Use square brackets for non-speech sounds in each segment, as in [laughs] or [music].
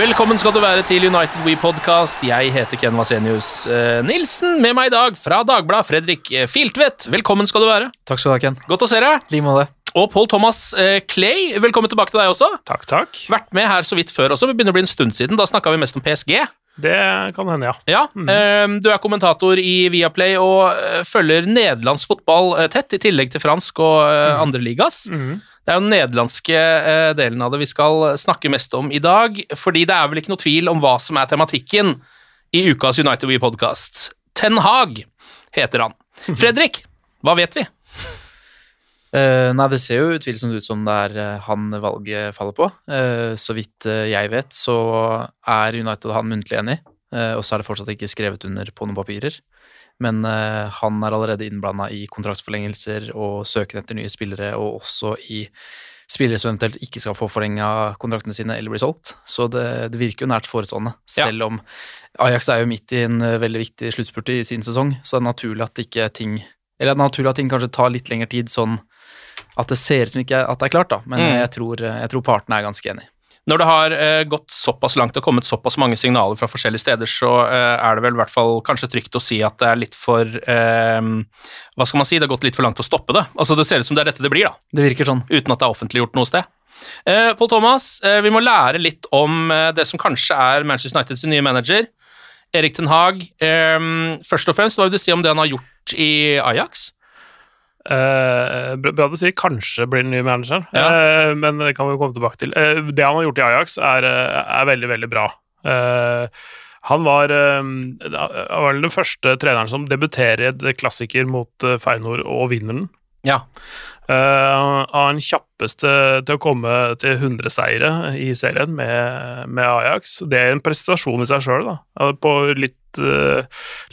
Velkommen skal du være til United We Podcast. Jeg heter Ken Vasenius eh, Nilsen. Med meg i dag fra Dagbladet, Fredrik eh, Filtvedt. Velkommen skal du være. Takk skal du ha, Ken. Godt å se deg. Lige like måte. Og Paul Thomas eh, Clay, velkommen tilbake til deg også. Takk, takk. Vært med her så vidt før også. Det begynner å bli en stund siden. Da snakka vi mest om PSG. Det kan hende, ja. Ja, mm. Du er kommentator i Viaplay og følger nederlandsk fotball tett, i tillegg til fransk og mm. andre ligas. Det er jo den nederlandske eh, delen av det vi skal snakke mest om i dag, fordi det er vel ikke noe tvil om hva som er tematikken i ukas United We Podcast. Ten Hag heter han. Fredrik, hva vet vi? Uh, nei, det ser jo utvilsomt ut som det er eh, han valget faller på. Uh, så vidt jeg vet, så er United han muntlig enig, uh, og så er det fortsatt ikke skrevet under på noen papirer. Men uh, han er allerede innblanda i kontraktsforlengelser og søken etter nye spillere, og også i spillere som eventuelt ikke skal få forlenga kontraktene sine eller bli solgt. Så det, det virker jo nært forestående, Ja. selv om Ajax er jo midt i en eh, veldig viktig sluttspurt i sin sesong, så det er naturlig at ikke ting Eller det er naturlig at ting kanskje tar litt lengre tid, sånn at det ser ut som ikke at det er klart, da. Men Mm. jeg, tror, jeg tror partene er ganske enige. Når det har eh, gått såpass langt og kommet såpass mange signaler fra forskjellige steder, så eh, er det vel i hvert fall kanskje trygt å si at det er litt for eh, Hva skal man si? Det har gått litt for langt å stoppe det. Altså Det ser ut som det er dette det blir, da. Det virker sånn. Uten at det er offentliggjort noe sted. Eh, Paul Thomas, eh, vi må lære litt om eh, det som kanskje er Manchester Uniteds nye manager. Erik Ten Hag. Eh, først og fremst, hva vil du si om det han har gjort i Ajax? Eh, bra du sier kanskje blir den nye manageren, uh, men det kan vi komme tilbake til. Uh, det han har gjort i Ajax, er, er veldig, veldig bra. Han var, var den første treneren som debuterer i et klassiker mot uh, Feinor og vinner den. Ja. Uh, han den kjappeste til å komme til 100 seire i serien med, med Ajax. Det er en prestasjon i seg sjøl, da. Eh, På litt,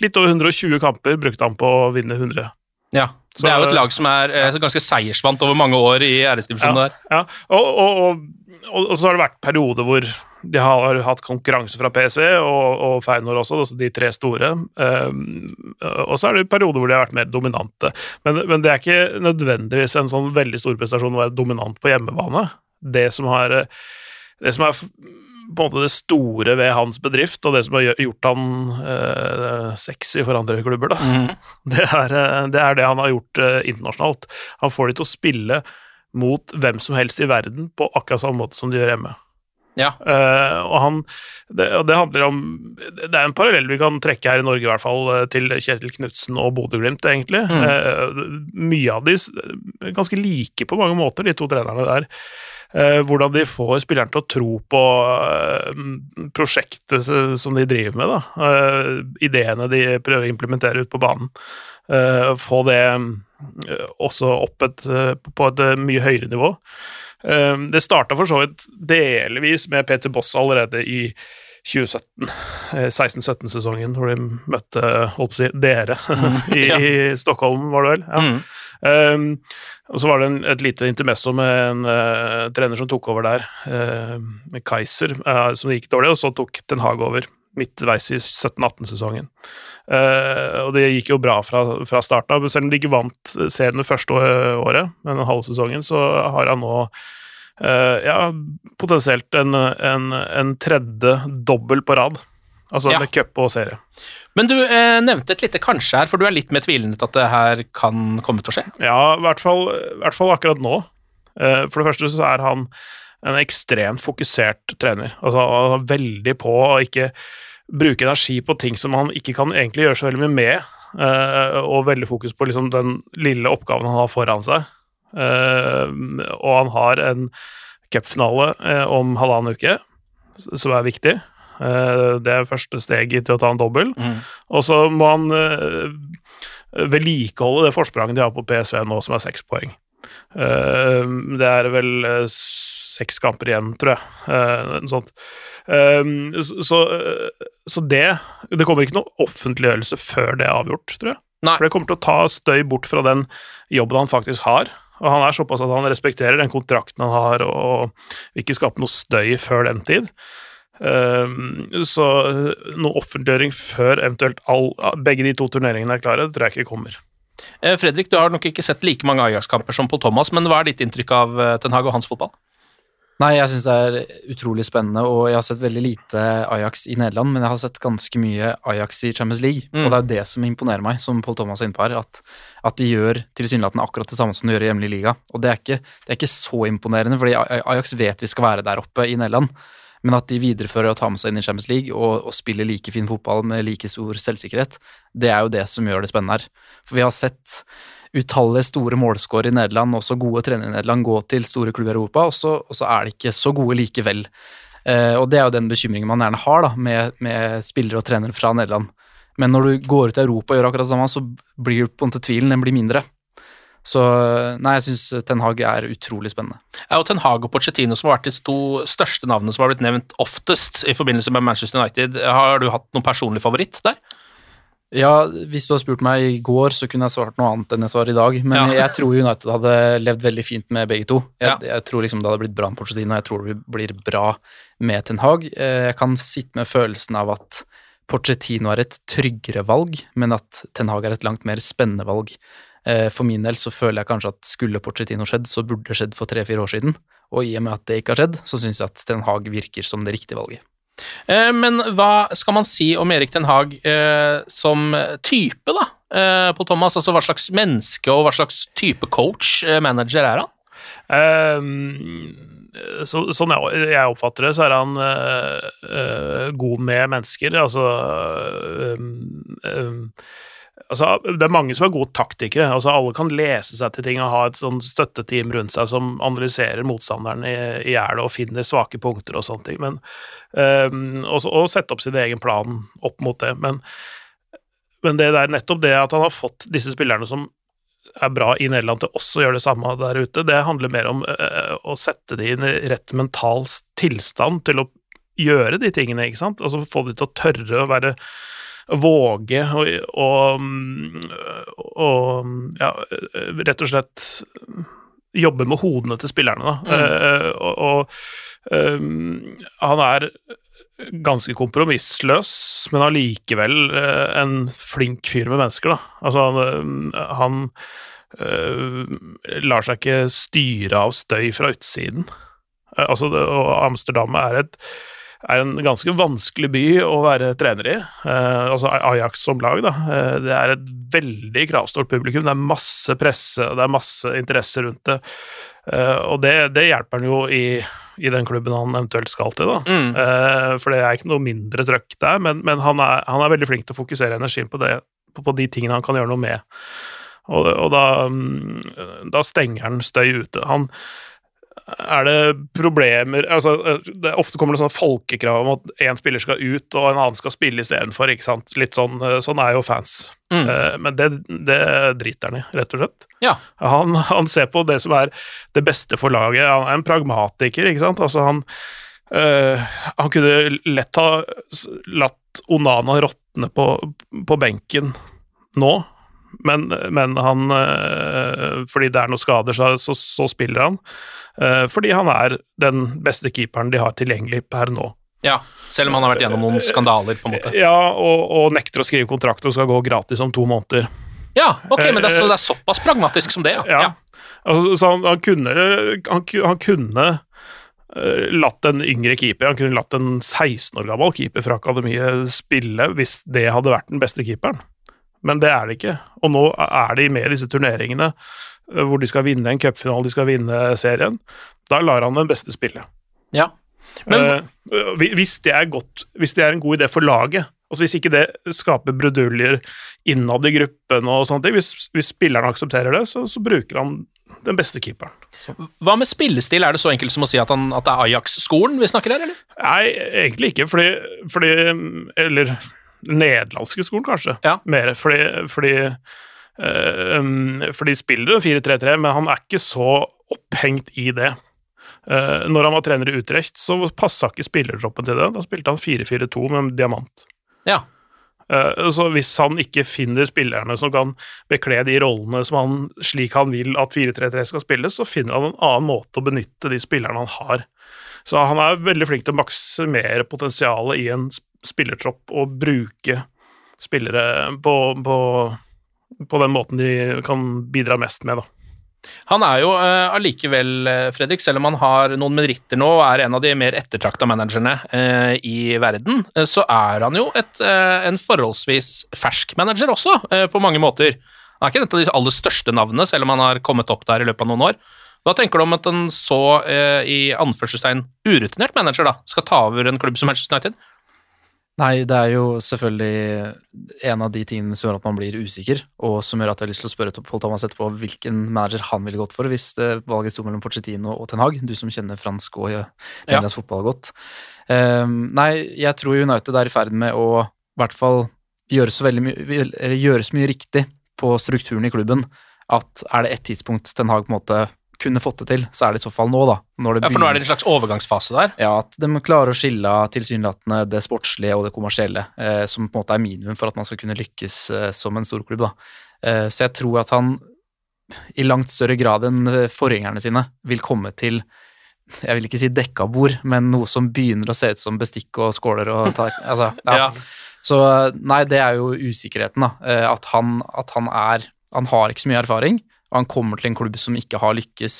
litt over 120 kamper brukte han på å vinne 100. ja. Så- det er jo et lag som er eh, ganske seiersvant over mange år i æresdivisjonen der. Ja, og, og, og, og, så har det vært perioder hvor de har hatt konkurranse fra PSV og, og Feinor også, altså de tre store. Um, og så er det perioder hvor de har vært mer dominante. Men, men det er ikke nødvendigvis en sånn veldig stor prestasjon å være dominant på hjemmebane. Det som har eh, det som er på en måte det store ved hans bedrift, og det som har gjort han eh, sexy for andre klubber, da, [laughs] det, er, eh, det er det han har gjort eh, internasjonalt. Han får de til å spille mot hvem som helst i verden på akkurat samme måte som de gjør hjemme. Ja. Uh, og han det, og det handler om Det er en parallell vi kan trekke her i Norge, i hvert fall, eh, til Kjetil Knutsen og Bodø-Glimt, egentlig. Eh, mye av de ganske like på mange måter, de to trenerne der. Uh, hvordan de får spilleren til å tro på prosjektet som de driver med, da. Ideene de prøver å implementere ut på banen. Få det også opp et, på et mye høyere nivå. Eh, Det starta for så vidt delvis med Peter Boss allerede i 2017, eh, 16-17-sesongen, hvor de møtte holdt på å si, dere i, [laughs] Ja. i Stockholm, var det vel? Ja. Mm. Um, og så var det en, et lite intermesso med en uh, trener som tok over der, uh, med Kaiser, uh, som gikk dårlig, og så tok Den Haag over midtveis i 17-18-sesongen. og det gikk jo bra fra, fra starten av, selv om de ikke vant serien det første året, men den halve sesongen, så har han nå ja, potensielt en, en, en tredje dobbel på rad. Altså Ja. med cup og serie. Men du eh, nevnte et lite kanskje her, for du er litt mer tvilende til at det her kan komme til å skje? Ja, i hvert fall, i hvert fall akkurat nå. Eh, For det første så er han en ekstremt fokusert trener. Altså han er veldig på å ikke bruke energi på ting som han ikke kan egentlig gjøre så veldig mye med, eh, og veldig fokus på liksom den lille oppgaven han har foran seg. Eh, Og han har en cupfinale eh, om halvannen uke, som er viktig. Det er første steget til å ta en dobbel. Og så må han eh, vedlikeholde det forspranget de har på PSV nå, som er seks poeng. Det er vel seks kamper igjen, tror jeg. Eh, sånt. Eh, så, så det Det kommer ikke noe offentliggjørelse før det er avgjort, tror jeg. Nei. For det kommer til å ta støy bort fra den jobben han faktisk har. Og han er såpass at han respekterer den kontrakten han har, og vil ikke skape noe støy før den tid. Um, så noe offentliggjøring før eventuelt all, begge de to turneringene er klare, det tror jeg ikke kommer. Eh, Fredrik, du har nok ikke sett like mange Ajax-kamper som på Thomas, men hva er ditt inntrykk av eh, Ten Hag og hans fotball? Nei, jeg syns det er utrolig spennende, og jeg har sett veldig lite Ajax i Nederland, men jeg har sett ganske mye Ajax i Champions League, Mm. og det er jo det som imponerer meg, som Paul Thomas er inne på her, at, at de gjør tilsynelatende akkurat det samme som de gjør i hjemlig liga, og det er ikke, det er ikke så imponerende, fordi Ajax vet vi skal være der oppe i Nederland, men at de viderefører å ta med seg inn i Champions League og, og spiller like fin fotball med like stor selvsikkerhet, det er jo det som gjør det spennende her. For vi har sett utallige store målskårere i Nederland, også gode trenere i Nederland, gå til store klubber i Europa, og så, og så er de ikke så gode likevel. Eh, og det er jo den bekymringen man gjerne har da, med, med spillere og trenere fra Nederland. Men når du går ut i Europa og gjør akkurat det samme, så blir på en måte tvilen den blir mindre. Så nei, jeg syns Ten Hag er utrolig spennende. Ja, og Ten Hag og Pochettino som har vært de to største navnene som har blitt nevnt oftest i forbindelse med Manchester United. Har du hatt noen personlig favoritt der? Ja, hvis du hadde spurt meg i går, så kunne jeg svart noe annet enn jeg svarer i dag, men Ja. jeg tror United hadde levd veldig fint med begge to. Jeg, Ja. jeg tror liksom det hadde blitt bra med Pochettino, og jeg tror det blir bra med Ten Hag. Eh, Jeg kan sitte med følelsen av at Pochettino er et tryggere valg, men at Ten Hag er et langt mer spennende valg. Eh, For min del så føler jeg kanskje at skulle Pochettino skjedd, så burde det skjedd for tre-fire år siden, og i og med at det ikke har skjedd, så syns jeg at Ten Hag virker som det riktige valget. Eh, Men hva skal man si om Erik Den Hag eh, som type, da? På Thomas, altså hva slags menneske og hva slags type coach, eh, manager, er han? Um, så, sånn jeg, jeg oppfatter det, så er han eh, eh, god med mennesker. Altså, ehm, ehm, altså Det er mange som er gode taktikere. altså Alle kan lese seg til ting og ha et sånn støtteteam rundt seg som analyserer motstanderen i i hjel og finner svake punkter og sånne ting. Men, um, og, og sette opp sin egen plan opp mot det. Men, men det er nettopp det at han har fått disse spillerne som er bra i Nederland til også å gjøre det samme der ute. Det handler mer om uh, å sette de i rett mental tilstand til å gjøre de tingene, ikke sant? Altså få de til å tørre å være Våge og ja, rett og slett jobbe med hodene til spillerne, da. Eh, og, og um, han er ganske kompromissløs, men allikevel eh, en flink fyr med mennesker, da. Altså, han, han eh, lar seg ikke styre av støy fra utsiden. Altså, det, og Amsterdam er, et, er en ganske vanskelig by å være trener i. Eh, altså Ajax som lag, da. Eh, det er et veldig kravstort publikum. Det er masse presse, og det er masse interesse rundt det. Eh, og det, det hjelper han jo i, i den klubben han eventuelt skal til, da. Mm. Eh, for det er ikke noe mindre trøkk der, men, men han, er, han er veldig flink til å fokusere energien på, det, på, på de tingene han kan gjøre noe med. Og, og da, mm, da stenger han støy ute. Han er det problemer altså, det, Ofte kommer det sånne folkekrav om at én spiller skal ut, og en annen skal spille istedenfor. Litt sånn, sånn er jo fans. Mm. Eh, Men det, det driter han i, rett og slett. Ja. Han, han ser på det som er det beste for laget. Han er en pragmatiker, ikke sant. Altså, han, øh, han kunne lett ha latt Onana råtne på, på benken nå, men, men han eh, Fordi det er noen skader, så, så, så spiller han. Eh, fordi han er den beste keeperen de har tilgjengelig per nå. Ja, selv om han har vært gjennom noen skandaler, på en måte. Ja, og, og nekter å skrive kontrakt og skal gå gratis om to måneder. Ja, ok, men det er, så, det er såpass pragmatisk som det, ja. Ja. Altså, så han, han kunne, han, han kunne eh, latt en yngre keeper, han kunne latt en 16 år gammel keeper fra akademiet spille hvis det hadde vært den beste keeperen. Men det er det ikke. Og nå er de med i disse turneringene eh, hvor de skal vinne en cupfinale, de skal vinne serien. Da lar han den beste spille. ja. Men Eh, hvis det godt, hvis det er en god idé for laget, altså hvis ikke det skaper bruduljer innad i gruppen og sånne ting, hvis, hvis spilleren aksepterer det, så, så bruker han den beste keeperen. hva med spillestil? Er det så enkelt som å si at, han, at det er Ajax-skolen vi snakker her, eller? Nei, egentlig ikke, fordi, fordi Eller nederlandske skolen, kanskje. Ja. Mer, fordi, fordi eh, um, For de spiller 4-3-3, men han er ikke så opphengt i det. Uh, når han var trener i Utrecht, så passa ikke spillertroppen til det. Da spilte han 4-4-2 med diamant. Ja. Uh, Så hvis han ikke finner spillerne som kan bekle de rollene som han, slik han vil at 4-3-3 skal spilles, så finner han en annen måte å benytte de spillerne han har. Så han er veldig flink til å maksimere potensialet i en spillertropp og bruke spillere på, på, på den måten de kan bidra mest med, da. Han er jo eh, allikevel, uh, Fredrik, selv om han har noen meritter nå og er en av de mer ettertrakta managerne uh, i verden, uh, så er han jo et, en forholdsvis fersk manager også, på mange måter. Han er ikke et av de aller største navnene, selv om han har kommet opp der i løpet av noen år. Hva tenker du om at en så i anførselstegn urutinert manager da, skal ta over en klubb som Manchester United? Nei, det er jo selvfølgelig en av de tingene som gjør at man blir usikker, og som gjør at jeg har lyst til å spørre Paul Thomas etterpå hvilken manager han ville gått for hvis det valget sto mellom Pochettino og Ten Hag, du som kjenner fransk og ja, engelsk fotball godt. Um, nei, jeg tror United er i ferd med å i hvert fall gjøre så veldig mye, gjøre så mye riktig på strukturen i klubben at er det ett tidspunkt Ten Hag på en måte kunne fått det til, så er det i så fall nå, da. Når det Ja, For nå er det en slags overgangsfase der. ja, at de klarer å skille tilsynelatende det sportslige og det kommersielle, eh, som på en måte er minimum for at man skal kunne lykkes eh, som en storklubb. Da. Eh, så jeg tror at han i langt større grad enn eh, forgjengerne sine vil komme til jeg vil ikke si dekka bord, men noe som begynner å se ut som bestikk og skåler og tallerken. Altså, ja. [laughs] Ja. Så eh, nei, det er jo usikkerheten, da. Eh, At han, at han er Han har ikke så mye erfaring, og han kommer til en klubb som ikke har lykkes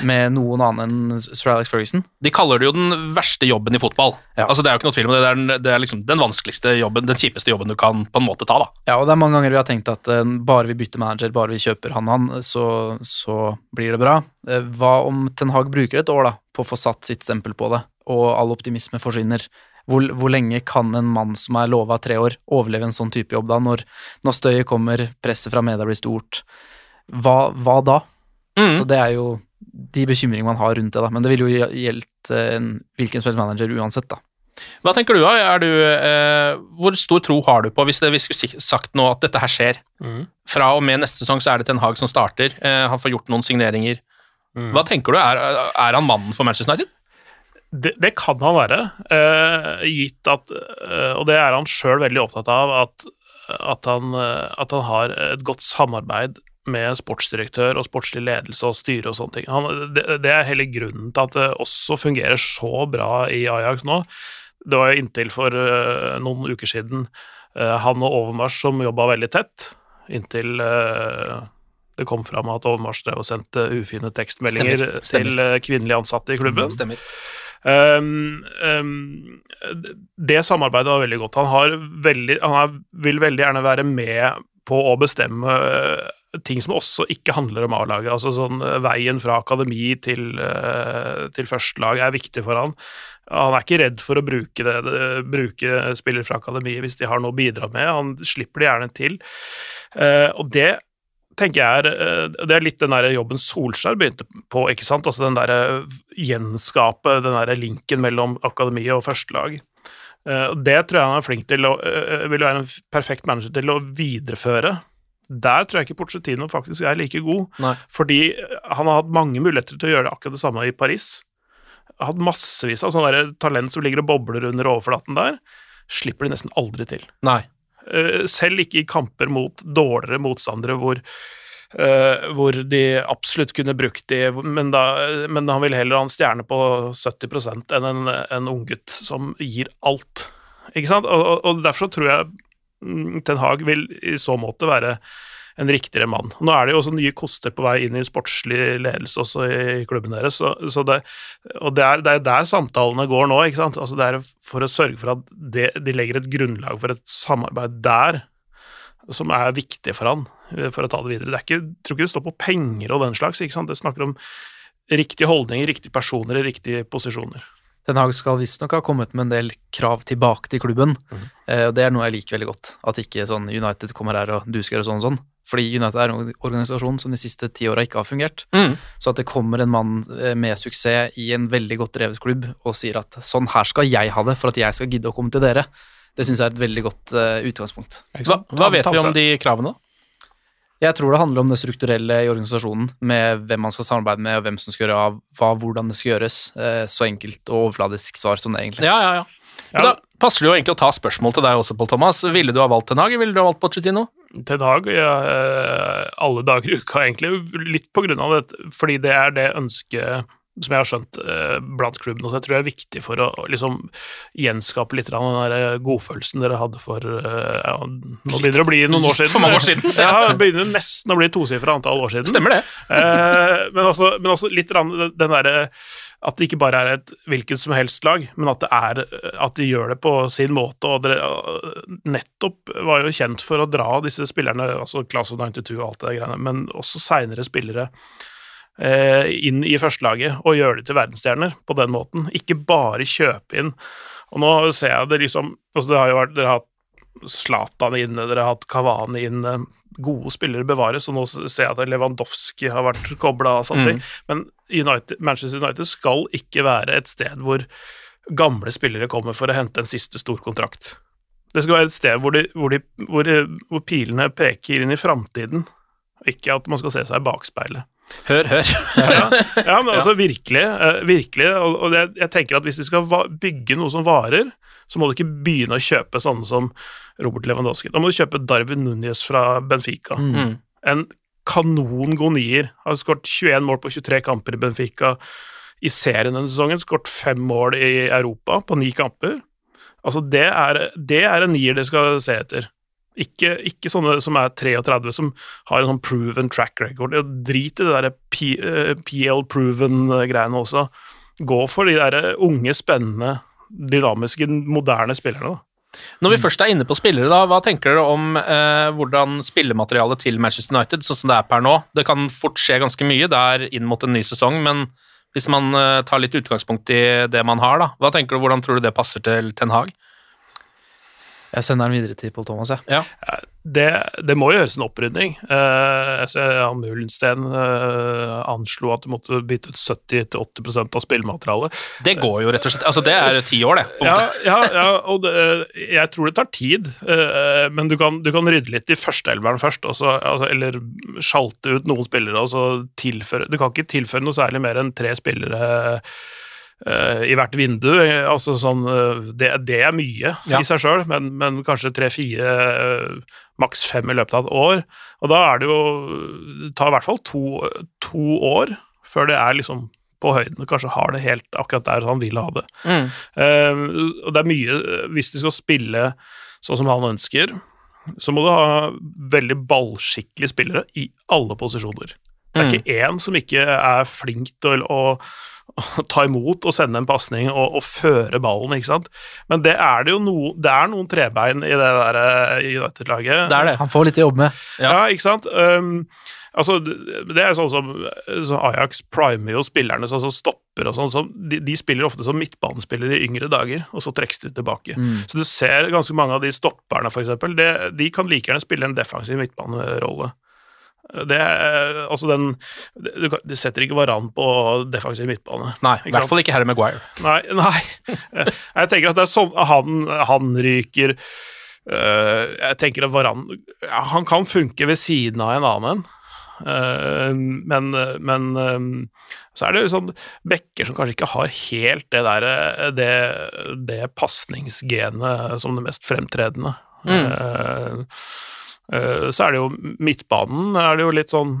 med noen annen enn Sir Alex Ferguson. De kaller det jo den verste jobben i fotball. Ja. Altså Det er jo ikke noe tvil om det. Det er, den, det er liksom den vanskeligste jobben, den kjipeste jobben du kan på en måte ta, da. Ja, og det er mange ganger vi har tenkt at uh, bare vi bytter manager, bare vi kjøper han han, så, så blir det bra. Uh, hva om Ten Hag bruker et år da, på å få satt sitt stempel på det, og all optimisme forsvinner? Hvor, hvor lenge kan en mann som er lova tre år, overleve en sånn type jobb da, når, når støyet kommer, presset fra media blir stort? Hva, hva da? Mm. Så det er jo de bekymringene man har rundt det, da. Men det ville jo gjeldt eh, en hvilken som helst manager uansett, da. Hva tenker du, da? Er du, eh, hvor stor tro har du på, hvis det, vi skulle sagt nå at dette her skjer Fra og med neste sesong så er det Ten Hag som starter, eh, han får gjort noen signeringer. Hva tenker du, er, er han mannen for Manchester United? Det, det kan han være, eh, gitt at eh, Og det er han sjøl veldig opptatt av, at, at, han, eh, at han har et godt samarbeid med sportsdirektør og sportslig ledelse og styre og sånne ting. Han, det, det er hele grunnen til at det også fungerer så bra i Ajax nå. Det var jo inntil for uh, noen uker siden uh, han og Overmars som jobba veldig tett, inntil uh, det kom fram at Overmars drev og sendte ufine tekstmeldinger Stemmer, stemmer. til kvinnelige ansatte i klubben. Stemmer. Um, um, det samarbeidet var veldig godt. Han, har veldig, han er, vil veldig gjerne være med på å bestemme ting som også ikke handler om A-laget. Altså sånn uh, Veien fra akademi til, uh, til førstelag er viktig for han. Han er ikke redd for å bruke, det, bruke spillere fra akademi hvis de har noe å bidra med. Han slipper det gjerne til. Uh, og det tenker jeg er eh, Det er litt den der jobben Solskjær begynte på, ikke sant? Altså den der gjenskape den der linken mellom akademiet og førstelag. Eh, Det tror jeg han er flink til, og eh, vil være en perfekt manager til å videreføre. Der tror jeg ikke Pochettino faktisk er like god, Nei. fordi han har hatt mange muligheter til å gjøre akkurat det samme i Paris. Har hatt massevis av sånne der talent som ligger og bobler under overflaten der. Slipper de nesten aldri til. Nei. Eh, selv ikke i kamper mot dårligere motstandere hvor, Uh, hvor de absolutt kunne brukt de, men, da, men han vil heller ha en stjerne på 70% enn en, en unggutt som gir alt. Ikke sant? Og, og, og derfor tror jeg Ten Hag vil i så måte være en riktigere mann. Nå er det jo også nye koster på vei inn i sportslig ledelse også i klubben deres, så, så det, og det er, det er der samtalene går nå. ikke sant? Altså Det er for å sørge for at det, de legger et grunnlag for et samarbeid der som er viktig for han, for å ta det videre. Det er ikke, jeg tror ikke det står på penger og den slags, ikke sant? det snakker om riktige holdninger, riktige personer i riktige posisjoner. Ten Hag skal visstnok ha kommet med en del krav tilbake til klubben, eh, og det er noe jeg liker veldig godt. At ikke sånn United kommer her og du skal gjøre sånn og sånn. Fordi United er en organisasjon som de siste ti åra ikke har fungert. Mm. Så at det kommer en mann eh, med suksess i en veldig godt drevet klubb og sier at sånn her skal jeg ha det for at jeg skal gidde å komme til dere, det syns jeg er et veldig godt uh, utgangspunkt. Hva, hva vet vi om de kravene? Jeg tror det handler om det strukturelle i organisasjonen, med hvem man skal samarbeide med, og hvem som skal gjøre av hva, hvordan det skal gjøres. Eh, Så enkelt og overfladisk svar som det, egentlig. Ja, ja, ja. Men Da passer det jo egentlig å ta spørsmål til deg også, Pål Thomas. Ville du ha valgt Ten Hag, eller ville du ha valgt Pochettino? Ten Hag ja, eh, alle dager i uka, egentlig, litt på grunn av det, fordi det er det ønsket som jeg har skjønt eh, blant klubbene, også, jeg tror er viktig for å liksom gjenskape litt av den der eh, godfølelsen dere hadde for eh, ja, Nå begynner det å bli noen år siden. for mange år siden. [laughs] Ja, det begynner nesten å bli tosifra antall år siden. Stemmer det. Eh, men, også, men også litt den derre at det ikke bare er et hvilket som helst lag, men at det er at de gjør det på sin måte. og dere nettopp var jo kjent for å dra disse spillerne, altså Class of 92 og alt det der greiene, men også seinere spillere inn i førstelaget og gjøre det til verdensstjerner på den måten. Ikke bare kjøpe inn. Og nå ser jeg det liksom altså det har jo vært, Dere har hatt Zlatan inne, dere har hatt Kavani inne. Gode spillere bevares, og nå ser jeg at Lewandowski har vært kobla sånne Mm. Men United, Manchester United skal ikke være et sted hvor gamle spillere kommer for å hente en siste stor kontrakt. Det skal være et sted hvor, de, hvor, de, hvor, hvor pilene peker inn i framtiden, ikke at man skal se seg i bakspeilet. Hør, hør. Ja, ja men [laughs] altså virkelig, eh, virkelig, og, det, jeg, tenker at hvis de skal bygge noe som varer, så må du ikke begynne å kjøpe sånne som Robert Lewandowski. Da må du kjøpe Darwin Núñez fra Benfica. Mm. En kanon god nier. Har skåret 21 mål på 23 kamper i Benfica i serien denne sesongen. Skåret fem mål i Europa på ni kamper. Altså, det er, det er en nier det skal se etter. Ikke, ikke sånne som er 33, som har en sånn proven track record. Drit i det der eh, PL-proven-greiene også. Gå for de der unge, spennende, dynamiske, moderne spillerne. da. Når vi først er inne på spillere, da, hva tenker dere om eh, hvordan spillematerialet til Manchester United, sånn som det er per nå? Det kan fort skje ganske mye det er inn mot en ny sesong, men hvis man eh, tar litt utgangspunkt i det man har, da, hva tenker du, hvordan tror du det passer til Ten Hag? Jeg sender den videre til Pål Thomas, jeg. Ja. Det, det må gjøres en opprydning. Eh, jeg Jan Mullensten eh, anslo at du måtte bytte ut 70-80% av spillematerialet. Det går jo rett og slett Altså, det er ti år, det. Ja, ja, ja og det, jeg tror det tar tid, eh, men du kan, du kan rydde litt i førsteelveren først, så- altså, eller sjalte ut noen spillere, og så tilføre Du kan ikke tilføre noe særlig mer enn tre spillere eh, i hvert vindu. eh, Altså sånn eh, Det, det er mye Ja. i seg sjøl, men, men kanskje tre-fire, uh, maks fem i løpet av et år. Og da er det jo Det tar i hvert fall to, to år før det er liksom på høyden, kanskje har det helt akkurat der han vil ha det. Mm. Eh, og det er mye Hvis de skal spille sånn som han ønsker, så må du ha veldig ballskikkelige spillere i alle posisjoner. Det er Mm. ikke én som ikke er flink til å, å ta imot og sende en pasning og, og føre ballen, ikke sant. Men det er det jo noe Det er noen trebein i det der eh, United-laget. Det er det. Han får litt å jobbe med. Ja, ikke sant? Um, altså, det er sånn som så Ajax primer jo spillerne sånn som stopper og sånn. Så de, de spiller ofte som midtbanespillere i yngre dager, og så trekkes de tilbake. Så du ser ganske mange av de stopperne, for eksempel, de kan like gjerne spille en defensiv midtbanerolle. Det altså den Du, du setter ikke Varan på defensiv midtbane. Nei, i hvert fall ikke Harry Maguire. Nei, [laughs] nei. Jeg tenker at det er sånn han, han ryker øh, Jeg tenker at Varan Han kan funke ved siden av en annen en. Øh, men, men øh, så er det sånn bekker som kanskje ikke har helt det der det, det pasningsgenet som det mest fremtredende. Mm. eh, så er det jo midtbanen er det jo litt sånn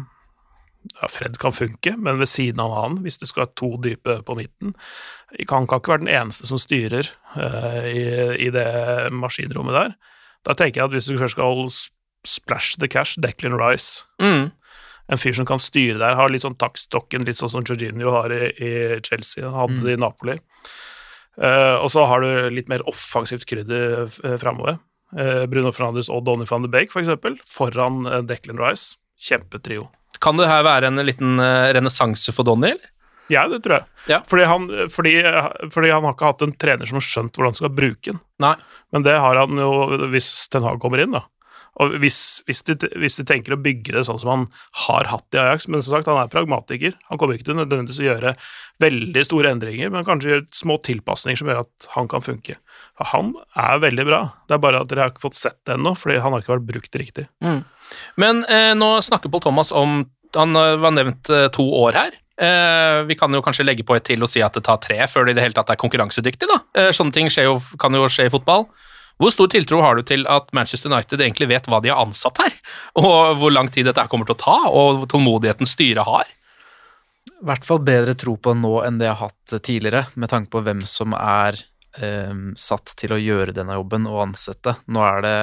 ja, Fred kan funke, men ved siden av han, hvis det skal være to dype på midten Han kan ikke være den eneste som styrer uh, i, i det maskinrommet der. Da tenker jeg at hvis du først skal splash the cash, Declan Rice Mm. En fyr som kan styre der, har litt sånn taktstokken, litt sånn som Jorginho har i, i Chelsea, hadde det i Napoli. Uh, og så har du litt mer offensivt krydder framover. Eh, Bruno Fernandes og Donny van de Beek, for eksempel, foran eh, Declan Rice. Kjempetrio. Kan det her være en liten uh, renessanse for Donny, eller? Ja, det tror jeg. Ja. Fordi, han, fordi, fordi han har ikke hatt en trener som har skjønt hvordan han skal bruke den. Nei. Men det har han jo hvis Ten Hag kommer inn, da. Og hvis, hvis, de, hvis de tenker å bygge det sånn som han har hatt i Ajax Men som sagt, han er pragmatiker. Han kommer ikke til nødvendigvis å gjøre veldig store endringer, men kanskje gjøre små tilpasninger som gjør at han kan funke. For han er veldig bra. Det er bare at dere har ikke fått sett det ennå, fordi han har ikke vært brukt riktig. Men eh, nå snakker Paul Thomas om Han eh, var nevnt eh, to år her. Eh, vi kan jo kanskje legge på et til og si at det tar tre før det i det hele tatt er konkurransedyktig. da. Eh, sånne ting jo, kan jo skje i fotball. Hvor stor tiltro har du til at Manchester United egentlig vet hva de har ansatt her, og hvor lang tid dette kommer til å ta, og tålmodigheten styret har? I hvert fall bedre tro på nå enn det jeg har hatt tidligere, med tanke på hvem som er um, satt til å gjøre denne jobben og ansette. Nå er det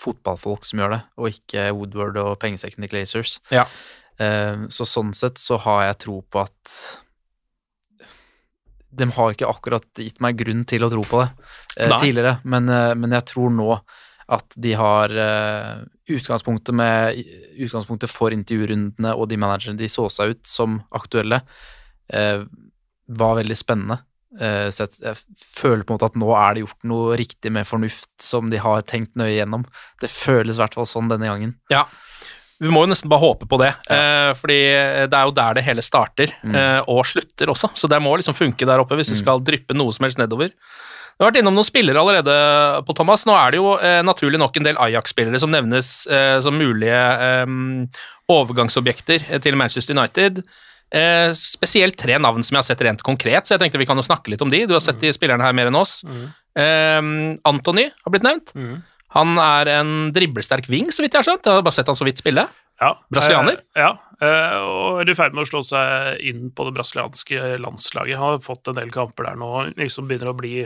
fotballfolk som gjør det, og ikke Woodward og pengesekken til Glazers. Ja. Um, så sånn sett så har jeg tro på at de har ikke akkurat gitt meg grunn til å tro på det eh, tidligere, men, eh, men jeg tror nå at de har eh, utgangspunktet, med, utgangspunktet for intervjurundene og de managerne de så seg ut som aktuelle, eh, var veldig spennende. Eh, så jeg, jeg føler på en måte at nå er det gjort noe riktig med fornuft som de har tenkt nøye gjennom. Det føles i hvert fall sånn denne gangen. Ja. Vi må jo nesten bare håpe på det, eh, fordi det er jo der det hele starter, eh, og slutter også. Så det må liksom funke der oppe hvis det skal dryppe noe som helst nedover. Vi har vært innom noen spillere allerede på Thomas. Nå er det jo eh, naturlig nok en del Ajax-spillere som nevnes eh, som mulige eh, overgangsobjekter eh, til Manchester United. Eh, spesielt tre navn som jeg har sett rent konkret, så jeg tenkte vi kan jo snakke litt om de. Du har sett de spillerne her mer enn oss. Eh, Anthony har blitt nevnt. Han er en driblesterk wing, så vidt jeg har skjønt. Jeg har bare sett han så vidt spille. Ja, Brasilianer? Eh, ja, eh, og er i ferd med å slå seg inn på det brasilianske landslaget. Han Har fått en del kamper der nå, liksom begynner å bli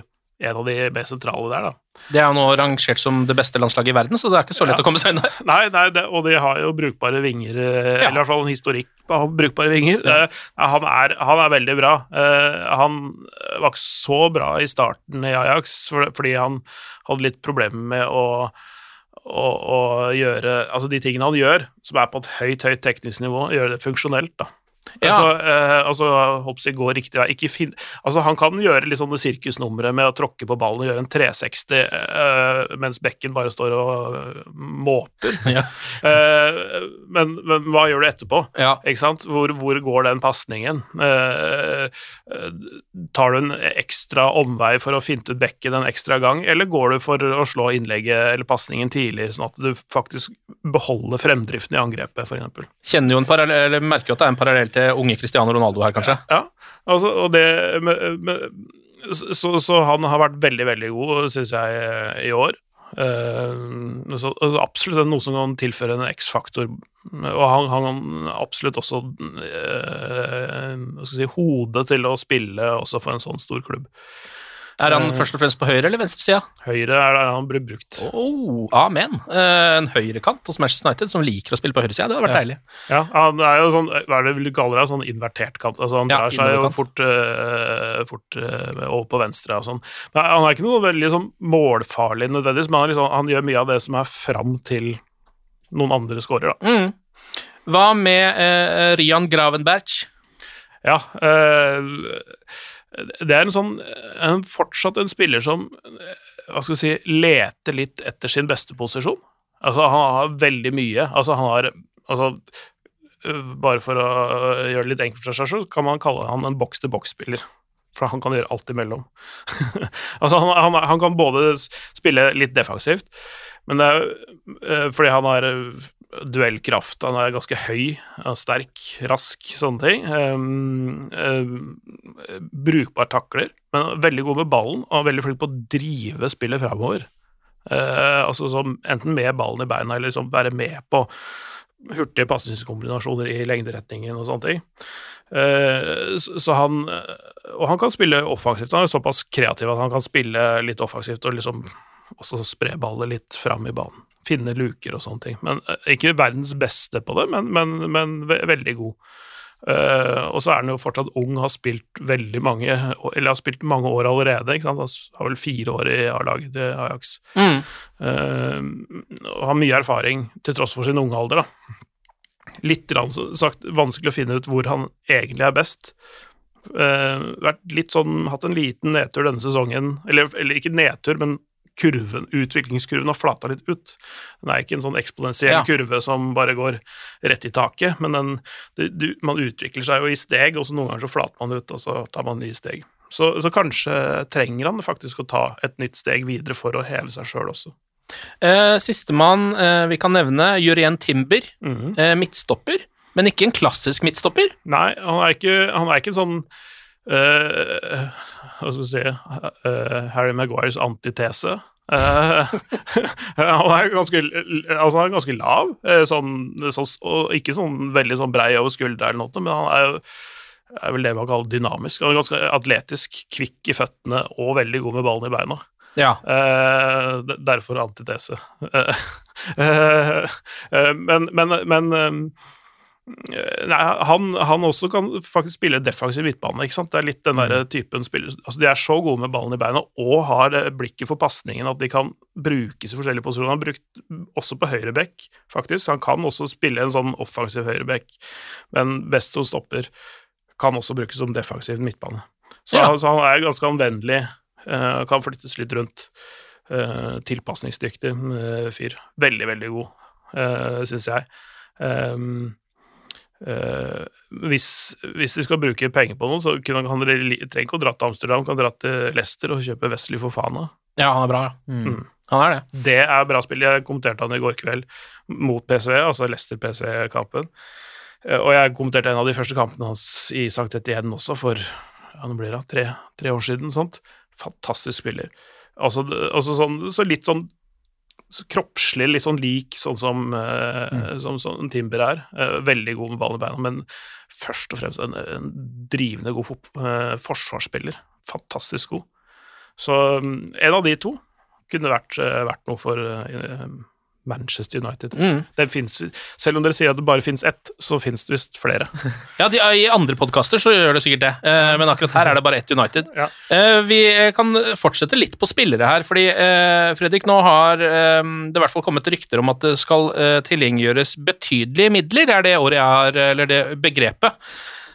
en av de mest sentrale der, da. Det er jo nå rangert som det beste landslaget i verden, så det er ikke så lett Ja. å komme seg der. Nei, nei det, og de har jo brukbare vinger, eh, Ja. eller i hvert fall en historikk på brukbare vinger. Eh, han, er, han er veldig bra. Uh, han var ikke så bra i starten i Ajax, for, fordi han hadde litt problemer med å, å gjøre Altså de tingene han gjør, som er på et høyt, høyt teknisk nivå, gjøre det funksjonelt, da. Ja. Altså, eh, altså går riktig vei. Altså, han kan gjøre litt sånne sirkusnumre med å tråkke på ballen og gjøre en 360 eh, mens bekken bare står og eh, måper. [laughs] Ja. Eh, men, men hva gjør du etterpå? Ja. Ikke sant? Hvor, hvor går den pasningen? Tar du en ekstra omvei for å finte ut bekken en ekstra gang, eller går du for å slå innlegget eller pasningen tidlig, sånn at du faktisk beholder fremdriften i angrepet, f.eks.? Kjenner jo en parallell, eller merker jo at det er en parallell til unge Cristiano Ronaldo her, kanskje. Ja, altså, og det med, med, så, så han har vært veldig, veldig god, syns jeg, i år. Uh, så altså, absolutt noe som kan tilføre en X-faktor. Og han har absolutt også uh, si, hodet til å spille også for en sånn stor klubb. Er han først og fremst på høyre eller venstre sida? Høyre er der han blir brukt. Oh, amen. Eh, en høyrekant hos Manchester United som liker å spille på høyresida. Det hadde vært deilig. Ja, han er jo sånn, hva er det du kalle det, sånn invertert kant. Altså han Ja, drar seg jo fort, uh, fort uh, over på venstre og sånn. Men han er ikke noe veldig sånn målfarlig nødvendigvis, men han, liksom, han gjør mye av det som er fram til noen andre scorer, da. Mm. Hva med uh, Rian Gravenberg? Ja, eh, det er en sånn en, fortsatt en spiller som eh, hva skal jeg si, leter litt etter sin beste posisjon. Altså, han har veldig mye. Altså, han har altså, Bare for å gjøre det litt enkelt for seg selv, så kan man kalle han en boks-til-boks-spiller. For han kan gjøre alt imellom. [laughs] altså, han, han, han kan både spille litt defensivt, men det er øh, fordi han har duellkraft, han er ganske høy, er sterk, rask, sånne ting. Um, uh, brukbar takler, men veldig god med ballen, og veldig flink på å drive spillet framover. Uh, altså som enten med ballen i beina eller liksom være med på hurtige pasningskombinasjoner i lengderetningen og sånne ting. Uh, så han Og han kan spille offensivt. Han er såpass kreativ at han kan spille litt offensivt og liksom også spre ballet litt fram i banen. Finne luker og sånne ting. Men eh, Ikke verdens beste på det, men, men, men ve veldig god. Uh, og så er han jo fortsatt ung, har spilt veldig mange Eller har spilt mange år allerede. Ikke sant? Han har vel fire år i A-laget til Ajax. Mm. Uh, og har mye erfaring, til tross for sin unge alder, da. Litt sagt, vanskelig å finne ut hvor han egentlig er best. Uh, vært litt sånn, hatt en liten nedtur denne sesongen, eller, eller ikke nedtur, men kurven, utviklingskurven har flata litt ut. Den er ikke en sånn eksponentiell Ja. kurve som bare går rett i taket, men den, det, du, man utvikler seg jo i steg, og så noen ganger så flater man ut, og så tar man nye steg. Så, så kanskje trenger han faktisk å ta et nytt steg videre for å heve seg sjøl også. Eh, Sistemann eh, vi kan nevne, Jurien Timber, Mhm. eh, midtstopper. Men ikke en klassisk midtstopper. Nei, han er ikke, han er ikke en sånn eh, [laughs] Hva skal vi si uh, Harry Maguires antitese. Uh, [laughs] han, er ganske, altså han er ganske lav, eh, sånn, sånn, og ikke sånn veldig sånn brei over skuldra eller noe, men han er jo er vel det man kaller dynamisk. Han er ganske atletisk, kvikk i føttene og veldig god med ballen i beina. Ja. Eh, derfor antitese. [laughs] Eh, eh, men men, men Nei, han, han også kan faktisk spille defensiv midtbane. ikke sant? Det er litt den der typen spiller altså De er så gode med ballen i beina og har eh, blikket for pasningen at de kan brukes i forskjellige posisjoner. Han har brukt også på høyre bekk, faktisk. Han kan også spille en sånn offensiv høyre bekk, men best som stopper. Kan også brukes som defensiv midtbane. Så, Ja. han, så han er ganske anvendelig, eh, kan flyttes litt rundt. Tilpasningsdyktig eh, fyr. Veldig, veldig god, syns jeg. Um, eh, hvis, hvis de skal bruke penger på noe, så kunne, han, han trenger ikke å dra til Amsterdam, kan dra til Leicester og kjøpe Wesley Fofana. ja, han er bra, ja. Mm. Han er det. Det er bra spill. Jeg kommenterte han i går kveld mot PSV, altså Leicester-PSV-kampen. Uh, Og jeg kommenterte en av de første kampene hans i Sankt Etienne også, for ja, nå blir det tre, tre år siden. sånt. Fantastisk spiller. Altså, altså sånn, så litt sånn så kroppslig, litt sånn lik sånn som, mm. som, som Timber er. Eh, veldig god med ballen i beina, men først og fremst en, en drivende god eh, forsvarsspiller. Fantastisk god. Så mm, en av de to kunne vært, eh, vært noe for eh, Manchester United. Mm. Det finnes, selv om dere sier at det bare finnes ett, så finnes det visst flere. [laughs] Ja, de, I andre podkaster så gjør det sikkert det, eh, men akkurat her er det bare ett United. Ja. Eh, vi kan fortsette litt på spillere her, fordi eh, Fredrik, nå har eh, det i hvert fall kommet rykter om at det skal eh, tilgjengeliggjøres betydelige midler, er det året jeg har, eller det begrepet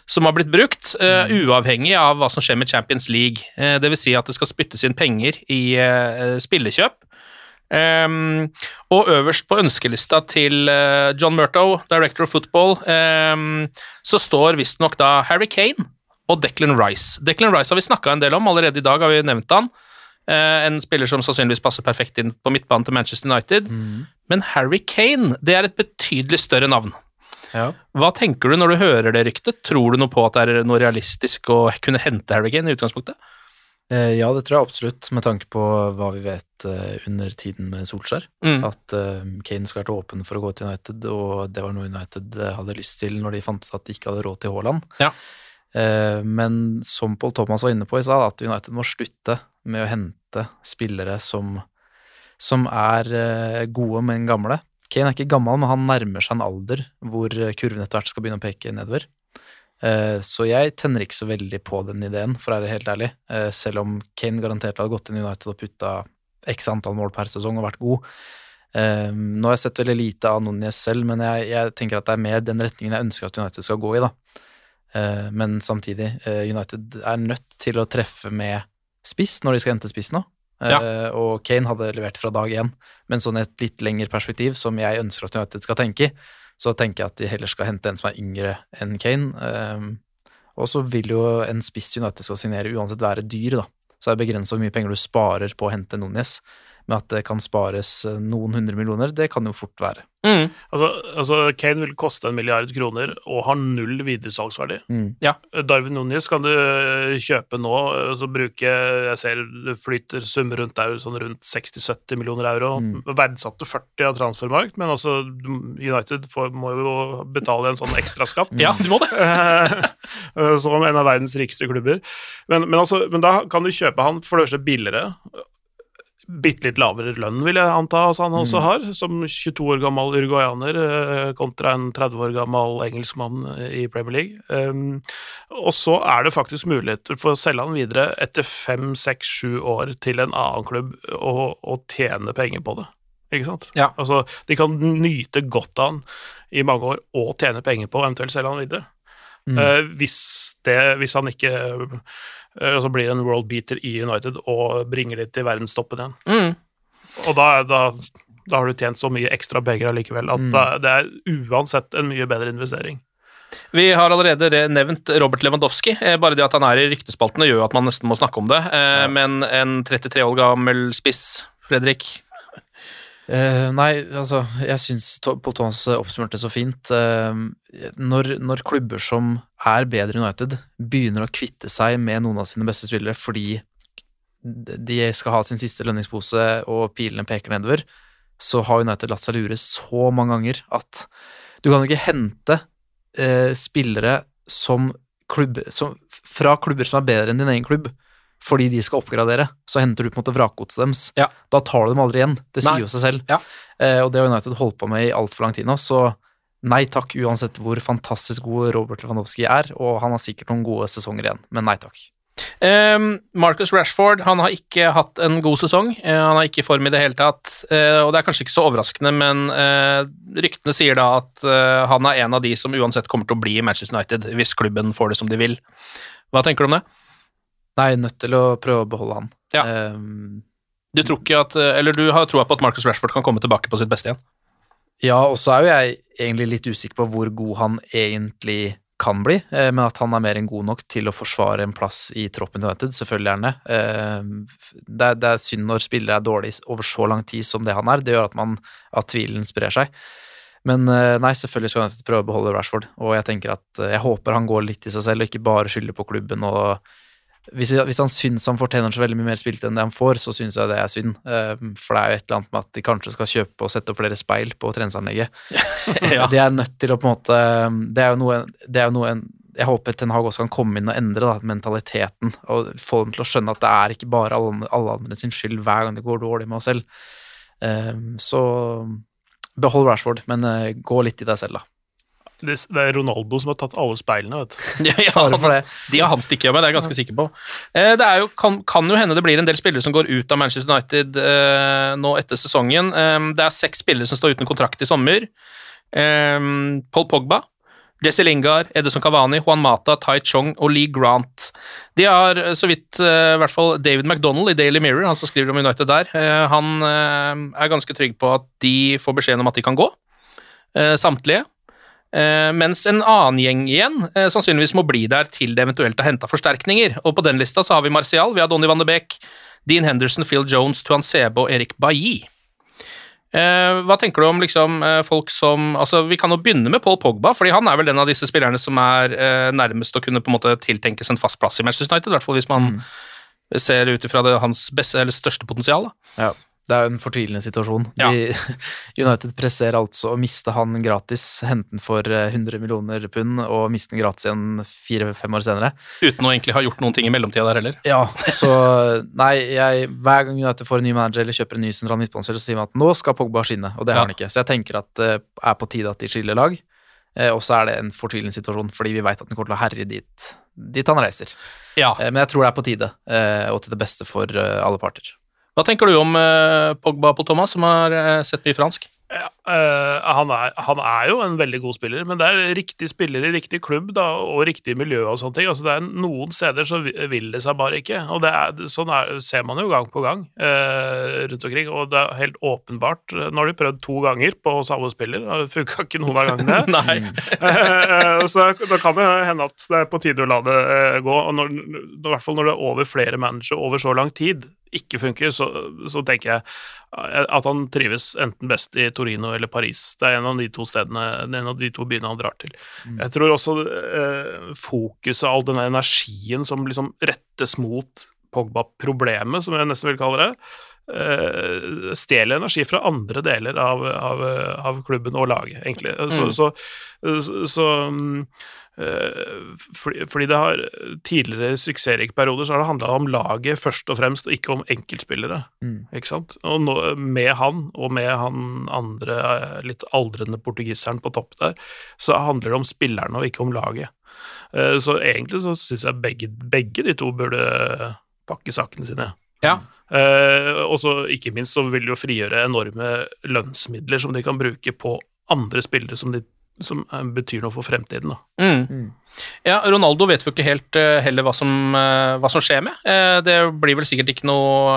som har blitt brukt, uh, uavhengig av hva som skjer med Champions League. Uh, det vil si at det skal spyttes inn penger i uh, spillekjøp. Ehm, og øverst på ønskelista til uh, John Murtow, director of football, um, så står visstnok da Harry Kane og Declan Rice. Declan Rice har vi snakka en del om, allerede i dag har vi nevnt han. Uh, en spiller som sannsynligvis passer perfekt inn på midtbanen til Manchester United. Men Harry Kane, det er et betydelig større navn. Ja. Hva tenker du når du hører det ryktet? Tror du noe på at det er noe realistisk å kunne hente Harry Kane i utgangspunktet? Eh, ja, det tror jeg absolutt, med tanke på hva vi vet eh, under tiden med Solskjær. Mm. At eh, Kane skulle vært åpen for å gå til United, og det var noe United hadde lyst til når de fant ut at de ikke hadde råd til Haaland. Ja. Eh, men som Paul Thomas var inne på i stad, at United må slutte med å hente spillere som, som er gode, men gamle. Kane er ikke gammel, men han nærmer seg en alder hvor kurven etter hvert skal begynne å peke nedover. Eh, Så jeg tenner ikke så veldig på den ideen, for å være helt ærlig. Eh, Selv om Kane garantert hadde gått inn i United og putta x antall mål per sesong og vært god. Eh, Nå har jeg sett veldig lite av Núñez selv, men jeg, jeg tenker at det er mer den retningen jeg ønsker at United skal gå i, da. Men samtidig, United er nødt til å treffe med spiss når de skal hente spiss nå. Ja. Og Kane hadde levert fra dag én, men sånn i et litt lengre perspektiv, som jeg ønsker at United skal tenke i, så tenker jeg at de heller skal hente en som er yngre enn Kane. Um, og så vil jo en spiss United skal signere uansett være dyr, da. Så er det begrensa hvor mye penger du sparer på å hente Núñez. Men at det kan spares eh, noen hundre millioner, det kan jo fort være. Mm. Altså, altså, Kane vil koste en milliard kroner og har null videresalgsverdi. Mm. Ja. Darwin Nunes kan du øh, kjøpe nå, så bruke Jeg ser det flyter summer rundt der, sånn rundt 60-70 millioner euro. Mm. Verdsatte 40 av transfermarkt, men altså United får, må jo betale en sånn ekstraskatt. [laughs] Ja, du må det. [laughs] Eh, Som en av verdens rikeste klubber. Men, men, altså, men da kan du kjøpe han for det første billigere. Bitte litt lavere lønn, vil jeg anta at han også har, som 22 år gammel uruguayaner eh, kontra en 30 år gammel engelskmann eh, i Premier League. Um, og så er det faktisk muligheter for å selge han videre etter fem, seks, sju år til en annen klubb og, og tjene penger på det. Ikke sant? Ja. Altså, de kan nyte godt av han i mange år og tjene penger på, eventuelt selge han videre. Mm. Uh, hvis, det, hvis han ikke eh, så blir en world beater i United og bringer det til verdenstoppen igjen. Mm. Og da, da, da har du tjent så mye ekstra penger allikevel at Mm. da, det er uansett en mye bedre investering. Vi har allerede nevnt Robert Lewandowski. Eh, Bare det at han er i ryktespaltene gjør jo at man nesten må snakke om det. Eh, Men en 33 år gammel spiss, Fredrik Eh, nei, altså, jeg syns Paul Thomas oppsummerte så fint. Uh, når, når klubber som er bedre enn United, begynner å kvitte seg med noen av sine beste spillere fordi de skal ha sin siste lønningspose og pilene peker nedover, så har United latt seg lure så mange ganger at du kan jo ikke hente uh, spillere som klubb, som, fra klubber som er bedre enn din egen klubb, fordi de skal oppgradere. Så henter du på en måte vrakgodset deres. Ja. Da tar du dem aldri igjen. Det sier jo seg selv. Ja. Eh, og det har United holdt på med i altfor lang tid nå, så nei takk uansett hvor fantastisk god Robert Lewandowski er, og han har sikkert noen gode sesonger igjen, men nei takk. Um, Marcus Rashford han har ikke hatt en god sesong. Uh, han er ikke i form i det hele tatt. Uh, og det er kanskje ikke så overraskende, men uh, ryktene sier da at han er en av de som uansett kommer til å bli i Manchester United hvis klubben får det som de vil. Hva tenker du om det? Nei, nødt til å prøve å beholde han. Ja. Um, Du tror ikke at, eller du har troa på at Marcus Rashford kan komme tilbake på sitt beste igjen? Ja, og så er jo jeg egentlig litt usikker på hvor god han egentlig kan bli, eh, men at han er mer enn god nok til å forsvare en plass i troppen til United, selvfølgelig gjerne. Eh, Det er, det er synd når spillere er dårlige over så lang tid som det han er. Det gjør at, man, at tvilen sprer seg. Men eh, nei, selvfølgelig skal United prøve å beholde Rashford, og jeg tenker at eh, jeg håper han går litt i seg selv og ikke bare skylder på klubben og hvis, hvis han syns han fortjener så veldig mye mer spilt enn det han får, så syns jeg det er synd. Eh, For det er jo et eller annet med at de kanskje skal kjøpe og sette opp flere speil på treningsanlegget. [laughs] Ja. [laughs] Det er nødt til å på en måte Det er jo noe, det er jo noe Jeg håper Ten Hag også kan komme inn og endre da, mentaliteten, og få dem til å skjønne at det er ikke bare alle, alle andre sin skyld hver gang det går dårlig med oss selv. Eh, Så behold Rashford, men eh, gå litt i deg selv, da. Det, er Ronaldo som har tatt alle speilene, vet du. [laughs] Ja, ja. De har han stikket med, det er jeg ganske sikker på. Eh, Det jo, kan, kan jo hende det blir en del spillere som går ut av Manchester United eh, nå etter sesongen. Eh, det er seks spillere som står uten kontrakt i sommer. Eh, Paul Pogba, Jesse Lingard, Edison Cavani, Juan Mata, Tai Chong og Lee Grant. De har eh, så vidt eh, i hvert fall David McDonald i Daily Mirror, han som skriver om United der, han er ganske trygg på at de får beskjeden om at de kan gå, samtlige. Eh, mens en annen gjeng igjen eh, sannsynligvis må bli der til det eventuelt er henta forsterkninger. Og på den lista så har vi Martial, vi har Donny van de Beek, Dean Henderson, Phil Jones, Tuan Sebe og Erik Bailly. Eh, hva tenker du om liksom, folk som altså Vi kan jo begynne med Paul Pogba, fordi han er vel en av disse spillerne som er nærmest å kunne på en måte tiltenkes en fast plass i Manchester United, i hvert fall hvis man ser ut ifra hans beste, eller største potensial. Da. Ja, det er jo en fortvilende situasjon. Ja. De, [laughs] United presser altså å miste han gratis, hente han for eh, 100 millioner pund og miste han gratis igjen fire-fem år senere. Uten å egentlig ha gjort noen ting i mellomtida der heller. Ja, så [laughs] nei, jeg, hver gang United får en ny manager eller kjøper en ny sentral midtbanespiller, så sier man at nå skal Pogba skinne, og det har Ja. han ikke. Så jeg tenker at det er på tide at de skiller lag, eh, og så er det en fortvilende situasjon, fordi vi vet at han kommer til å herje dit, dit han reiser. Ja. Eh, Men jeg tror det er på tide, eh, og til det beste for eh, alle parter. Hva tenker du om eh, Pogba på Thomas, som har eh, sett mye fransk? Ja, eh, han, er, han er jo en veldig god spiller, men det er riktig spiller i riktig klubb da, og riktig miljø og sånne ting. Altså, det er Noen steder så vil det seg bare ikke, og det er, sånn er, ser man jo gang på gang eh, rundt omkring. Og det er helt åpenbart Nå har de prøvd to ganger på samme spiller, og det funka ikke noen av gangene. [laughs] Nei. [laughs] Eh, så da kan det hende at det er på tide å la det eh, gå. og når, I hvert fall når det er over flere managere over så lang tid ikke funker, så, så tenker jeg at han trives enten best i Torino eller Paris. Det er en av de to stedene, en av de to byene han drar til. Mm. Jeg tror også eh, fokuset, all denne energien som liksom rettes mot Pogba-problemet, som jeg nesten vil kalle det, eh, stjeler energi fra andre deler av, av, av klubben og laget, egentlig. Så, Mm. så, så, så eh, fordi, fordi det har tidligere suksessrike perioder så har det handla om laget først og fremst, og ikke om enkeltspillere. Mm. Ikke sant? Og nå, med han, og med han andre eh, litt aldrende portugiseren på topp der, så handler det om spillerne og ikke om laget. Eh, Så egentlig så syns jeg begge, begge de to burde pakke sakene sine. Ja. Eh, og så ikke minst så vil det jo frigjøre enorme lønnsmidler som de kan bruke på andre spillere som, de, som eh, betyr noe for fremtiden. Da. Mm. Ja, Ronaldo vet vi jo ikke helt eh, heller hva som, hva som skjer med. Eh, det blir vel sikkert ikke noe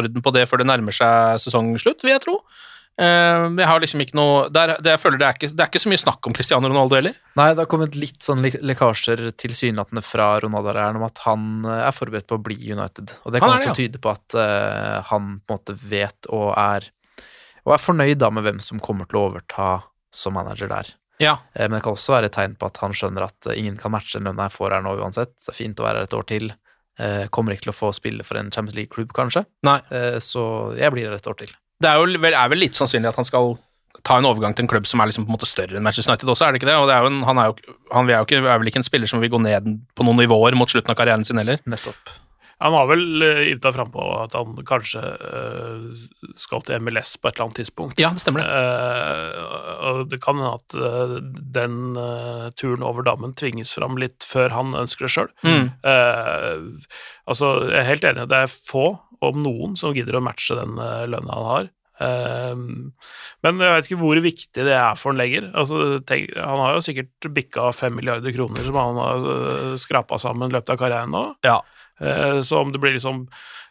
orden på det før det nærmer seg sesongslutt, vil jeg tro. Eh, jeg har liksom ikke noe der, det, Jeg føler det er, ikke, det er ikke så mye snakk om Cristiano Ronaldo heller. Nei, det har kommet litt sånn le lekkasjer tilsynelatende fra Ronaldo-leiren om at han eh, er forberedt på å bli United. Og det kan det, også tyde på at uh, han på en måte vet og er Og er fornøyd da med hvem som kommer til å overta som manager der. Ja. Men det kan også være et tegn på at han skjønner at ingen kan matche den lønna jeg får her nå uansett. Det er fint å være her et år til. Kommer ikke til å få spille for en Champions League-klubb, kanskje. Nei. Så jeg blir her et år til. Det er, jo, er vel litt sannsynlig at han skal ta en overgang til en klubb som er liksom på en måte større enn Manchester United også, er det ikke det? Og det er, en, han, er jo, han er, jo ikke, er vel ikke en spiller som vil gå ned på noen nivåer mot slutten av karrieren sin heller. Nettopp. Han har vel ivta ymta frampå at han kanskje eh, skal til MLS på et eller annet tidspunkt. Ja, det stemmer det. Eh, og det kan hende at eh, den eh, turen over dammen tvinges fram litt før han ønsker det sjøl. Mm. altså, jeg er helt enig, det er få, om noen, som gidder å matche den lønna han har. Eh, men jeg vet ikke hvor viktig det er for han lenger. Altså, tenk, han har jo sikkert bikka fem milliarder kroner som han har skrapa sammen i løpet av karrieren nå. Ja. Eh, Så om det blir liksom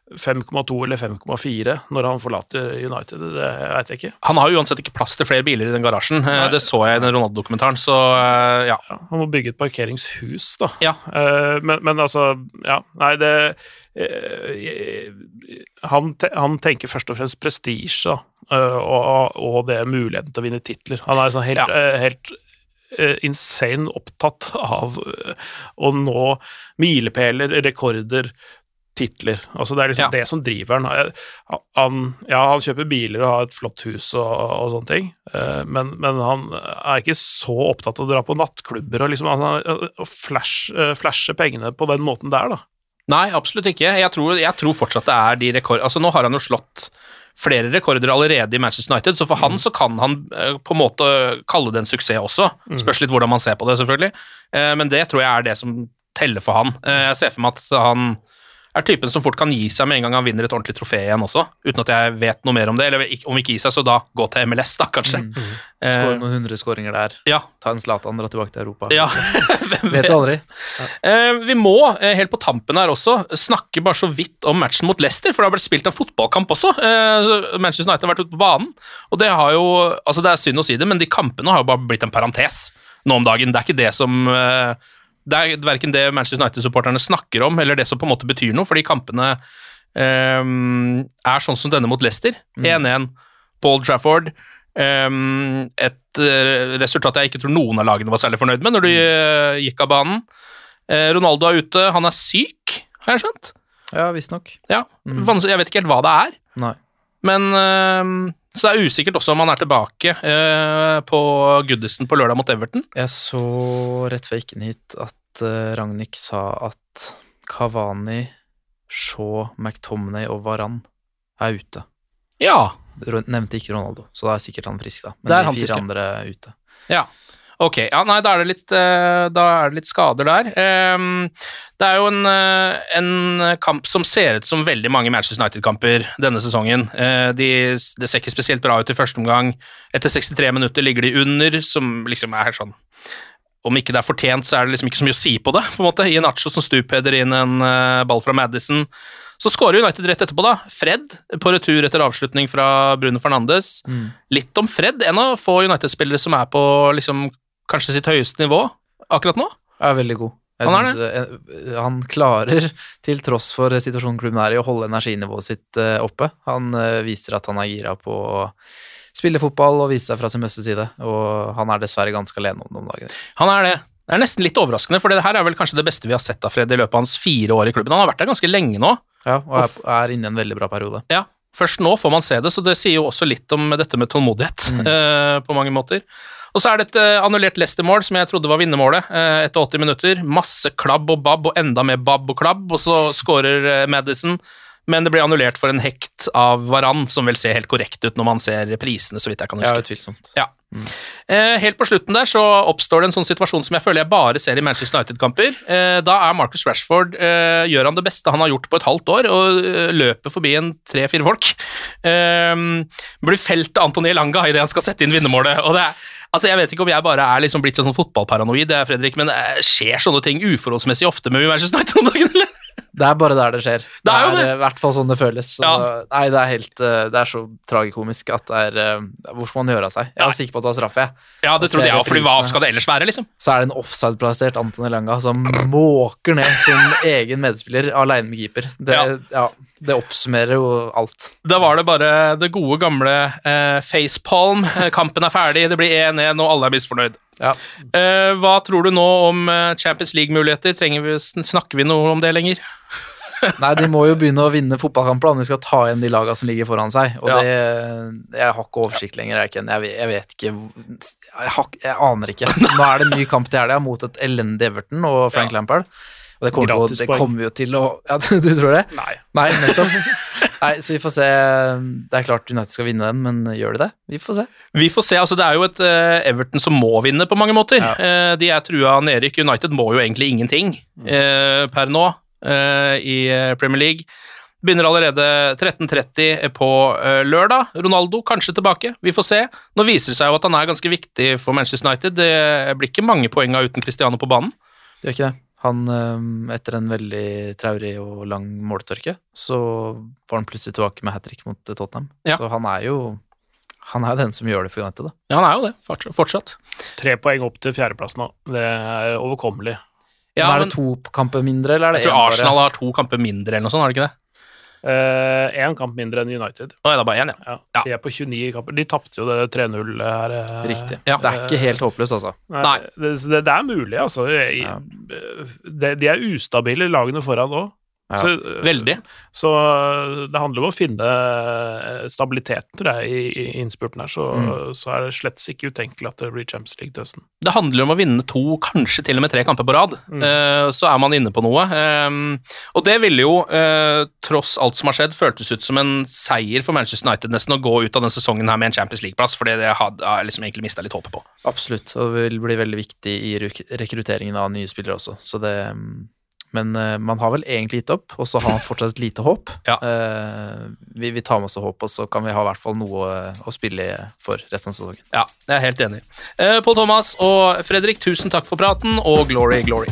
5,2 eller 5,4 når han forlater United, det vet jeg ikke. Han har jo uansett ikke plass til flere biler i den garasjen. Eh, Nei. Det så jeg i den Ronaldo-dokumentaren, så eh, ja. Ja, han må bygge et parkeringshus, da. Ja. Men, men altså, ja, nei, det han, han tenker først og fremst prestisje, eh, og, og det muligheten til å vinne titler. Han er sånn helt, Ja. helt insane opptatt av eh, å nå milepæler, rekorder, titler. Altså Det er liksom Ja. det som driver han. Eh, han. Ja, han kjøper biler og har et flott hus og, og sånne ting, eh, men, men han er ikke så opptatt av å dra på nattklubber og liksom han flash, eh, flashe pengene på den måten der, da. Nei, absolutt ikke. Jeg tror, jeg tror fortsatt det er de rekord... Altså, nå har han jo slått flere rekorder allerede i Manchester United, så for han så kan han eh, på en måte kalle det en suksess også. Spørs litt hvordan man ser på det, selvfølgelig. Eh, men det tror jeg er det som teller for han. Eh, jeg ser for meg at han er typen som fort kan gi seg med en gang han vinner et ordentlig trofé igjen også, uten at jeg vet noe mer om det. Eller om ikke gi seg, så da gå til MLS, da, kanskje. Mm. Skåre noen hundre skåringer der. ja. Ta en Zlatan, dra tilbake til Europa. ja. [laughs] Hvem Vet du aldri. Eh, vi må, eh, helt på tampen her også, snakke bare så vidt om matchen mot Leicester, for det har blitt spilt en fotballkamp også. Eh, Manchester United har vært ute på banen, og det har jo Altså, det er synd å si det, men de kampene har jo bare blitt en parentes nå om dagen. Det er ikke det som eh, Det er verken det Manchester United-supporterne snakker om, eller det som på en måte betyr noe, fordi kampene um, er sånn som denne mot Leicester. 1-1 på Old Trafford. Um, et uh, resultat jeg ikke tror noen av lagene var særlig fornøyd med når de uh, gikk av banen. Uh, Ronaldo er ute, han er syk, har jeg skjønt. Ja, visstnok. Ja, Mm. Jeg vet ikke helt hva det er, Nei. men eh, Så det er usikkert også om han er tilbake eh, på Goodison på lørdag mot Everton. Jeg så rett før jeg gikk inn hit at uh, Ragnhild sa at Kavani, Shaw, McTominay og Varan er ute. Ja, Nevnte ikke Ronaldo, så da er sikkert han frisk, da. Men Det er de fire friske. andre er ute. Ja, ok. Ja, nei, da er det litt, eh, er det litt skader der. Ehm, det er jo en, eh, en kamp som ser ut som veldig mange Manchester United-kamper denne sesongen. Eh, de, det ser ikke spesielt bra ut i første omgang. Etter 63 minutter ligger de under, som liksom er sånn om ikke det er fortjent, så er det liksom ikke så mye å si på det. på en måte. I en Acho som stupheader inn en uh, ball fra Madison. Så skårer United rett etterpå, da. Fred på retur etter avslutning fra Bruno Fernandes. Litt om Fred, en av få United-spillere som er på liksom, kanskje sitt høyeste nivå akkurat nå. Er veldig god. Jeg Han synes, eh, han klarer, [laughs] til tross for situasjonen klubben er i, å holde energinivået sitt eh, oppe. Han eh, viser at han er gira på spille fotball og vise seg fra sin beste side, og han er dessverre ganske alene om det om dagen. Han er det. Det er nesten litt overraskende, for det her er vel kanskje det beste vi har sett av Fred i løpet av hans fire år i klubben. Han har vært der ganske lenge nå. Ja, og er, er inne i en veldig bra periode. Ja, Først nå får man se det, så det sier jo også litt om dette med tålmodighet [laughs] eh, på mange måter. Og så er det et eh, annullert Leicester-mål som jeg trodde var vinnermålet eh, etter 80 minutter. Masse klabb og babb og enda mer babb og klabb, og så skårer Madison. Men det ble annullert for en hekt av Varan, som vel ser helt korrekt ut når man ser prisene, så vidt jeg kan Ja, huske. utvilsomt. Ja. Eh, helt på slutten der så oppstår det en sånn situasjon som jeg føler jeg bare ser i Manchester United-kamper. Eh, da er Marcus Rashford eh, gjør han det beste han har gjort på et halvt år, og løper forbi en tre-fire folk. Blir felt av Antony Elanga idet han skal sette inn vinnermålet. og det er Altså, Jeg vet ikke om jeg bare er liksom blitt sånn fotballparanoid, Fredrik, men skjer sånne ting uforholdsmessig ofte med Manchester United om dagen, eller? Det er bare der det skjer. Det er jo det. er i hvert fall sånn det føles. Så, Ja. Nei, det er helt eh, Det er så tragikomisk at det er Hvorfor Hvor skal man gjøre av seg? Jeg Nei. var sikker på at det var straffe, jeg. Ja, det trodde jeg òg, fordi hva skal det ellers være, liksom? Så er det en offside-plassert Anton Elanga som måker ned sin egen medspiller aleine med keeper. Det, Ja. ja. det oppsummerer jo alt. Da var det bare det gode, gamle eh, facepalm. Eh, Kampen er ferdig, det blir 1-1, og alle er misfornøyd. Ja. Eh, hva tror du nå om eh, Champions League-muligheter? Snakker vi noe om det lenger? [laughs] Nei, de må jo begynne å vinne fotballkamper om de skal ta igjen de lagene som ligger foran seg. Og Ja. det Jeg har ikke oversikt lenger, jeg, Jeg, jeg vet ikke jeg, har, jeg aner ikke. [laughs] Nå er det en ny kamp til helga mot et elendig Everton og Frank Lampard. Og det kommer, til, det kommer jo til å [laughs] Ja, du, tror det? Nei. Nei. [laughs] Nei, så vi får se. Det er klart United skal vinne den, men gjør de det? Vi får se. Vi får se. altså Det er jo et uh, Everton som må vinne på mange måter. Ja. Uh, de er trua av nedrykk. United må jo egentlig ingenting uh, per nå i Premier League. Begynner allerede 13.30 på lørdag. Ronaldo kanskje tilbake, vi får se. Nå viser det seg jo at han er ganske viktig for Manchester United. Det blir ikke mange poenga uten Cristiano på banen. Det gjør ikke det. Han, etter en veldig traurig og lang måltørke, så var han plutselig tilbake med hat trick mot eh, Tottenham. Ja. Så han er jo han er jo den som gjør det for United, da. Ja, han er jo det, fortsatt-. Tre poeng opp til fjerdeplass nå. Det er overkommelig. Ja, men er men det to kamper mindre, eller er det jeg tror én? Arsenal har to kamper mindre eller noe sånt, har de ikke det? Én kamp mindre enn United. Å, er det bare én, ja. Ja, Ja. De er på 29 kamper. De tapte jo det 3-0 her. eh, Riktig. Ja. Det er ikke helt håpløst, altså. Nei, Nei. Det, det, det er mulig, altså. Det, de er ustabile, lagene foran òg. Ja. Så, eh, Veldig. så det handler om å finne eh, stabiliteten, tror jeg, i, i innspurten her. Så, Mm. så er det slett ikke utenkelig at det blir Champions League til høsten. Det handler om å vinne to, kanskje til og med tre kamper på rad. Mm. Eh, så er man inne på noe. Eh, og det ville jo, eh, tross alt som har skjedd, føltes ut som en seier for Manchester United nesten å gå ut av denne sesongen her med en Champions League-plass, for det har jeg liksom egentlig mista litt håpet på. Absolutt. Og det vil bli veldig viktig i rekrutteringen av nye spillere også. Så det mm, Men uh, man har vel egentlig gitt opp, og så har man fortsatt et lite håp. Ja. Uh, vi, vi tar med oss håp, og så kan vi ha i hvert fall noe eh, å spille for resten av sesongen. Ja, jeg er helt enig. Uh, Pål Thomas og Fredrik, tusen takk for praten, og glory, glory.